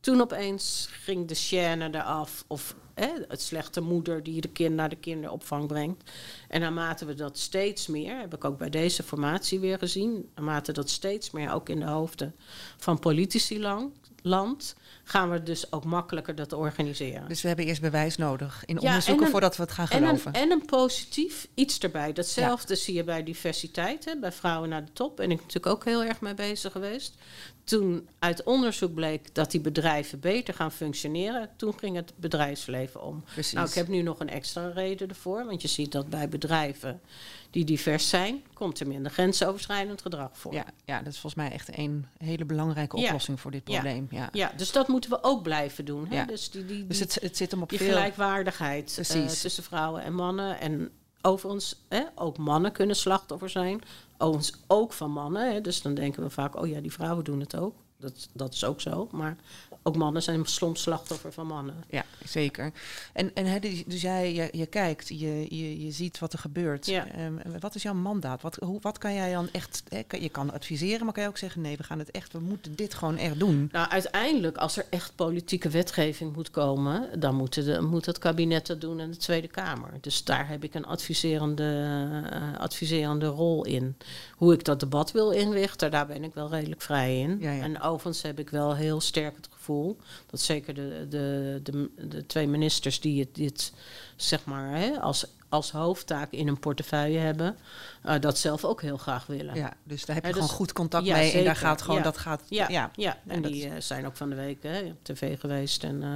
toen opeens ging de chaîne eraf of hè, het slechte moeder die de kind naar de kinderopvang brengt. En naarmate we dat steeds meer, heb ik ook bij deze formatie weer gezien, naarmate dat steeds meer ook in de hoofden van politici lang, land, gaan we dus ook makkelijker dat organiseren. Dus we hebben eerst bewijs nodig in Ja, onderzoeken en een- voordat we het gaan En geloven. een, en een positief iets erbij. Datzelfde zie je bij diversiteit, hè, bij vrouwen naar de top. Ben ik natuurlijk ook heel erg mee bezig geweest. Toen uit onderzoek bleek dat die bedrijven beter gaan functioneren, toen ging het bedrijfsleven om. Precies. Nou, ik heb nu nog een extra reden ervoor, want je ziet dat bij bedrijven die divers zijn, komt er minder grensoverschrijdend gedrag voor. Ja, ja, dat is volgens mij echt een hele belangrijke Ja. oplossing voor dit probleem. Ja. Ja, dus dat moeten we ook blijven doen. Hè? Ja. Dus, die, die, Dus het, het zit hem op die veel... gelijkwaardigheid eh, tussen vrouwen en mannen. En overigens, hè, ook mannen kunnen slachtoffer zijn. Overigens ook van mannen. Hè. Dus dan denken we vaak, oh ja, die vrouwen doen het ook. Dat, dat is ook zo. Maar ook mannen zijn soms slachtoffer van mannen. Ja, zeker. En, en hè, dus dus jij, je, je kijkt, je, je, je ziet wat er gebeurt. Ja. Ehm, wat is jouw mandaat? Wat, hoe, wat kan jij dan echt... Kan- je kan adviseren, maar kan je ook zeggen... nee, we gaan het echt... we moeten dit gewoon echt doen. Nou, uiteindelijk, als er echt politieke wetgeving moet komen, dan moeten de, moet het kabinet dat doen en de Tweede Kamer. Dus daar heb ik een adviserende, eh, adviserende rol in. Hoe ik dat debat wil inrichten, daar ben ik wel redelijk vrij in. Ja, ja. En overigens heb ik wel heel sterk het gevoel dat zeker de, de, de, de twee ministers die het, dit zeg maar hè, als, als hoofdtaak in hun portefeuille hebben, eh, dat zelf ook heel graag willen. Ja, dus daar heb je gewoon dus- goed contact Ja, mee. En daar gaat gewoon... Ja. Dat gaat, Ja, ja. ja. En die is- eh, zijn ook van de week hè, op tv geweest en eh,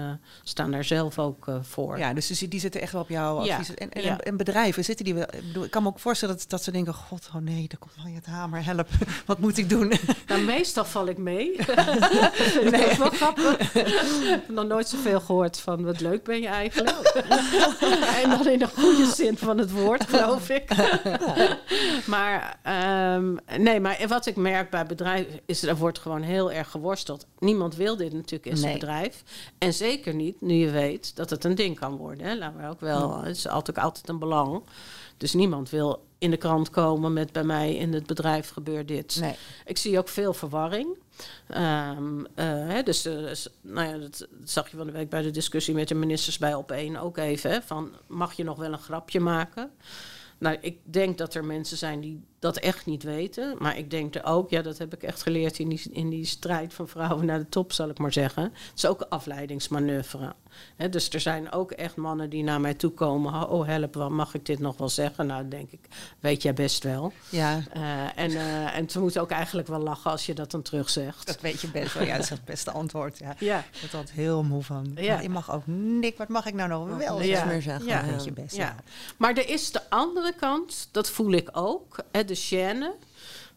staan daar zelf ook voor. Ja, dus die, die zitten echt wel op jouw advies. En, en, bedrijven, zitten die... wel- Ik, bedoel, ik kan me ook voorstellen dat, dat ze denken... God, oh nee, daar komt wel het hamer, help. Wat moet ik doen? Nou, meestal val ik mee. nee. Dat is wel grappig. Ik heb nog nooit zoveel gehoord van wat leuk ben je eigenlijk. en dan in de goede zin van het woord, geloof ik. maar ehm, nee, maar wat ik merk bij bedrijven is er wordt gewoon heel erg geworsteld. Niemand wil dit natuurlijk in zijn Nee. bedrijf. En zeker niet nu je weet dat het een ding kan worden. Hè. Laten we ook wel. Het is altijd, altijd een belang. Dus niemand wil in de krant komen met bij mij in het bedrijf gebeurt dit. Nee. Ik zie ook veel verwarring. Ehm, eh, hè, dus, eh, dus, nou ja, dat, dat zag je van de week bij de discussie met de ministers bij op één ook even. Hè, van mag je nog wel een grapje maken? Nou, ik denk dat er mensen zijn die dat echt niet weten. Maar ik denk er ook, ja, dat heb ik echt geleerd in die, in die strijd van vrouwen naar de top, zal ik maar zeggen. Het is ook een afleidingsmanoeuvre. Dus er zijn ook echt mannen die naar mij toe komen. Oh, help, wat mag ik dit nog wel zeggen? Nou, denk ik, weet jij best wel. Ja, Eh, en, eh, en ze moeten ook eigenlijk wel lachen als je dat dan terugzegt. dat weet je best wel. Ja, dat is het beste antwoord. Ja. Ja. Ik er altijd heel moe van. Ja. Maar je mag ook niks. Wat mag ik nou nog wel zeggen? meer zeggen. Ja. Ja. Weet je best. Ja. Maar er is de andere kant, dat voel ik ook, hè, de chaîne.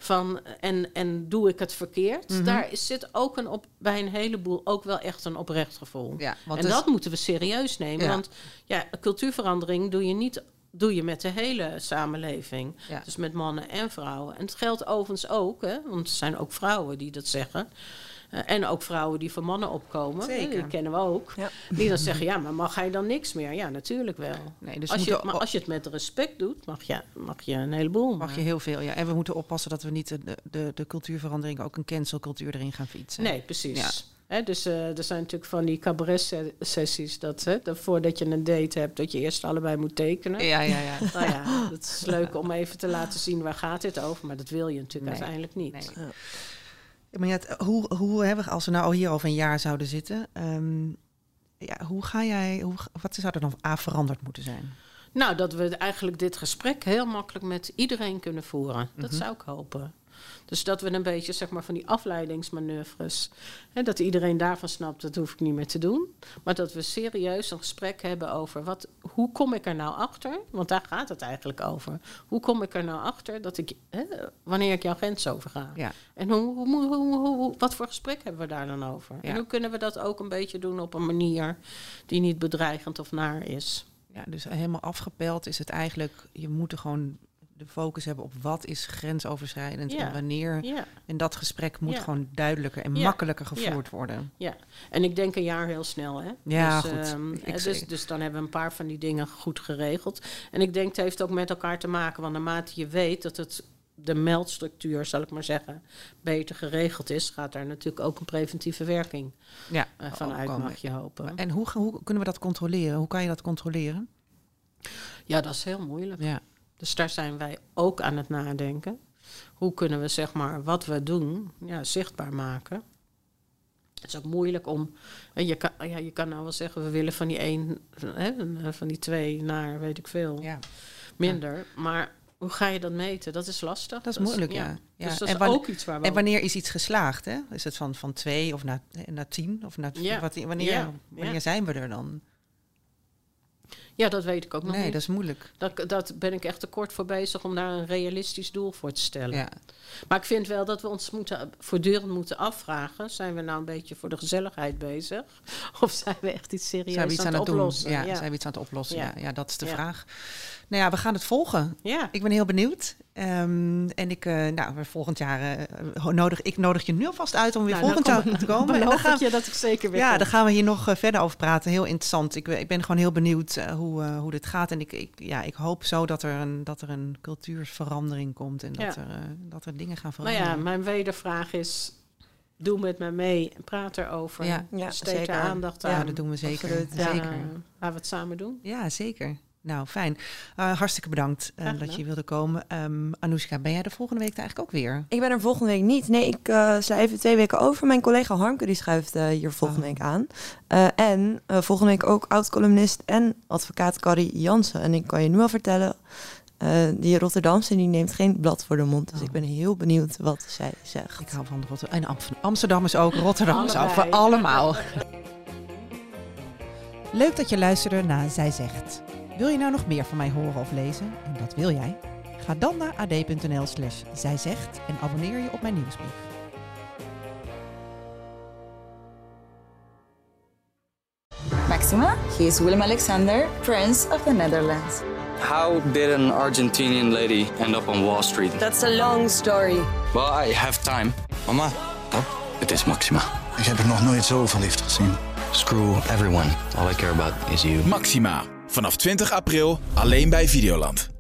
Van, en, en doe ik het verkeerd? Mhm. Daar zit ook een op, bij een heleboel ook wel echt een oprecht gevoel. Ja, want en dus- dat moeten we serieus nemen. Ja. Want ja, cultuurverandering doe je niet doe je met de hele samenleving. Ja. Dus met mannen en vrouwen. En het geldt overigens ook, hè, want er zijn ook vrouwen die dat zeggen. Eh, en ook vrouwen die voor mannen opkomen. Zeker. Die kennen we ook. Ja. Die dan zeggen, ja, maar mag hij dan niks meer? Ja, natuurlijk wel. Nee, dus als je, maar als je het met respect doet, mag je, mag je een heleboel. Mag je heel veel, ja. En we moeten oppassen dat we niet de, de, de cultuurverandering ook een cancelcultuur erin gaan fietsen. Nee, precies. Ja. Dus eh, er zijn natuurlijk van die cabaret-sessies... dat, hè, dat voordat je een date hebt, dat je eerst allebei moet tekenen. Ja, ja, ja. Nou ja, dat is leuk om even te laten zien waar gaat dit over. Maar dat wil je natuurlijk Nee. uiteindelijk niet. Nee. Maar ja, het- hoe, hoe hebben we, als we nou al hier over een jaar zouden zitten, ehm, ja, hoe ga jij, hoe, wat zou er dan A veranderd moeten zijn? Nou, dat we eigenlijk dit gesprek heel makkelijk met iedereen kunnen voeren. Dat Mhm. zou ik hopen. Dus dat we een beetje zeg maar, van die afleidingsmanoeuvres. Hè, dat iedereen daarvan snapt, dat hoef ik niet meer te doen. Maar dat we serieus een gesprek hebben over wat, hoe kom ik er nou achter? Want daar gaat het eigenlijk over. Hoe kom ik er nou achter dat ik, hè, wanneer ik jouw grens overga? Ja. En hoe, hoe, hoe, hoe- wat voor gesprek hebben we daar dan over? Ja. En hoe kunnen we dat ook een beetje doen op een manier die niet bedreigend of naar is? Ja, dus helemaal afgepeld is het eigenlijk, je moet er gewoon de focus hebben op wat is grensoverschrijdend Ja. en wanneer. Ja. En dat gesprek moet Ja. gewoon duidelijker en makkelijker gevoerd worden. Ja, en ik denk een jaar heel snel, hè? Ja, dus, goed. Ik zie- dus, dus dan hebben we een paar van die dingen goed geregeld. En ik denk het heeft ook met elkaar te maken, want naarmate je weet dat het de meldstructuur, zal ik maar zeggen, beter geregeld is, gaat daar natuurlijk ook een preventieve werking Ja, eh, vanuit, ook komen. mag je hopen. En hoe, hoe kunnen we dat controleren? Hoe kan je dat controleren? Ja, dat is heel moeilijk. Ja. Dus daar zijn wij ook aan het nadenken. Hoe kunnen we zeg maar wat we doen ja, zichtbaar maken? Het is ook moeilijk om. en Je kan, ja, je kan nou wel zeggen, we willen van die één, hè, van die twee naar weet ik veel Ja. minder. Maar hoe ga je dat meten? Dat is lastig. Dat is moeilijk, ja. ja. Dus dat En is wanneer- ook iets waar we. En wanneer is iets geslaagd? Hè? Is het van, van twee of naar, naar tien? Of naar, Ja. wat, wanneer wanneer zijn we er dan? Ja, dat weet ik ook nog Nee, niet. dat is moeilijk. Dat, dat ben ik echt te kort voor bezig om daar een realistisch doel voor te stellen. Ja. Maar ik vind wel dat we ons moeten, voortdurend moeten afvragen: zijn we nou een beetje voor de gezelligheid bezig? Of zijn we echt iets serieus Zijn we iets aan, aan het oplossen? Ja, zijn we iets aan het oplossen? Ja, Ja. ja, dat is de vraag. Nou ja, we gaan het volgen. Ja. Ik ben heel benieuwd. Ehm, en ik, eh, nou, volgend jaar eh, nodig, ik nodig je nu alvast uit om weer Nou, volgend dan jaar te komen. En dan beloof gaan ik je dat ik zeker weer Ja, kom. daar gaan we hier nog eh, verder over praten. Heel interessant. Ik, ik ben gewoon heel benieuwd eh, hoe, eh, hoe dit gaat. En ik, ik, ja, ik hoop zo dat er een, dat er een cultuurverandering komt. En dat, Ja. er, eh, dat er dingen gaan Nou veranderen. ja, mijn wedervraag is: doe met me mee, praat erover. Ja. Ja, zeker. er aandacht aan. Ja, dat doen we zeker. zeker. gaan we het samen doen? Ja, zeker. Nou, fijn. Eh, hartstikke bedankt eh, dat je wilde komen. Ehm Anoushka, ben jij de volgende week eigenlijk ook weer? Ik ben er volgende week niet. Nee, ik eh sla even twee weken over. Mijn collega Harmke die schuift eh, hier volgende Oh. week aan. Eh, en eh, volgende week ook oud-columnist en advocaat Carrie Jansen. En ik kan je nu al vertellen, eh, die Rotterdamse die neemt geen blad voor de mond. Dus Oh. ik ben heel benieuwd wat zij zegt. Ik hou van Rotterdam. En Am- Amsterdam is ook, Rotterdam is ook, voor allemaal. Leuk dat je luisterde naar Zij Zegt. Wil je nou nog meer van mij horen of lezen? En dat wil jij? Ga dan naar ad.nl slash zijzegt en abonneer je op mijn nieuwsbrief. Maxima, he is Willem Alexander, Prince of the Netherlands. How did an Argentinian lady end up on Wall Street? That's a long story. Well, I have time. Mama, Het is Maxima. ik heb er nog nooit zo verliefd gezien. Screw everyone. All I care about is you. Maxima. Vanaf 20 april alleen bij Videoland.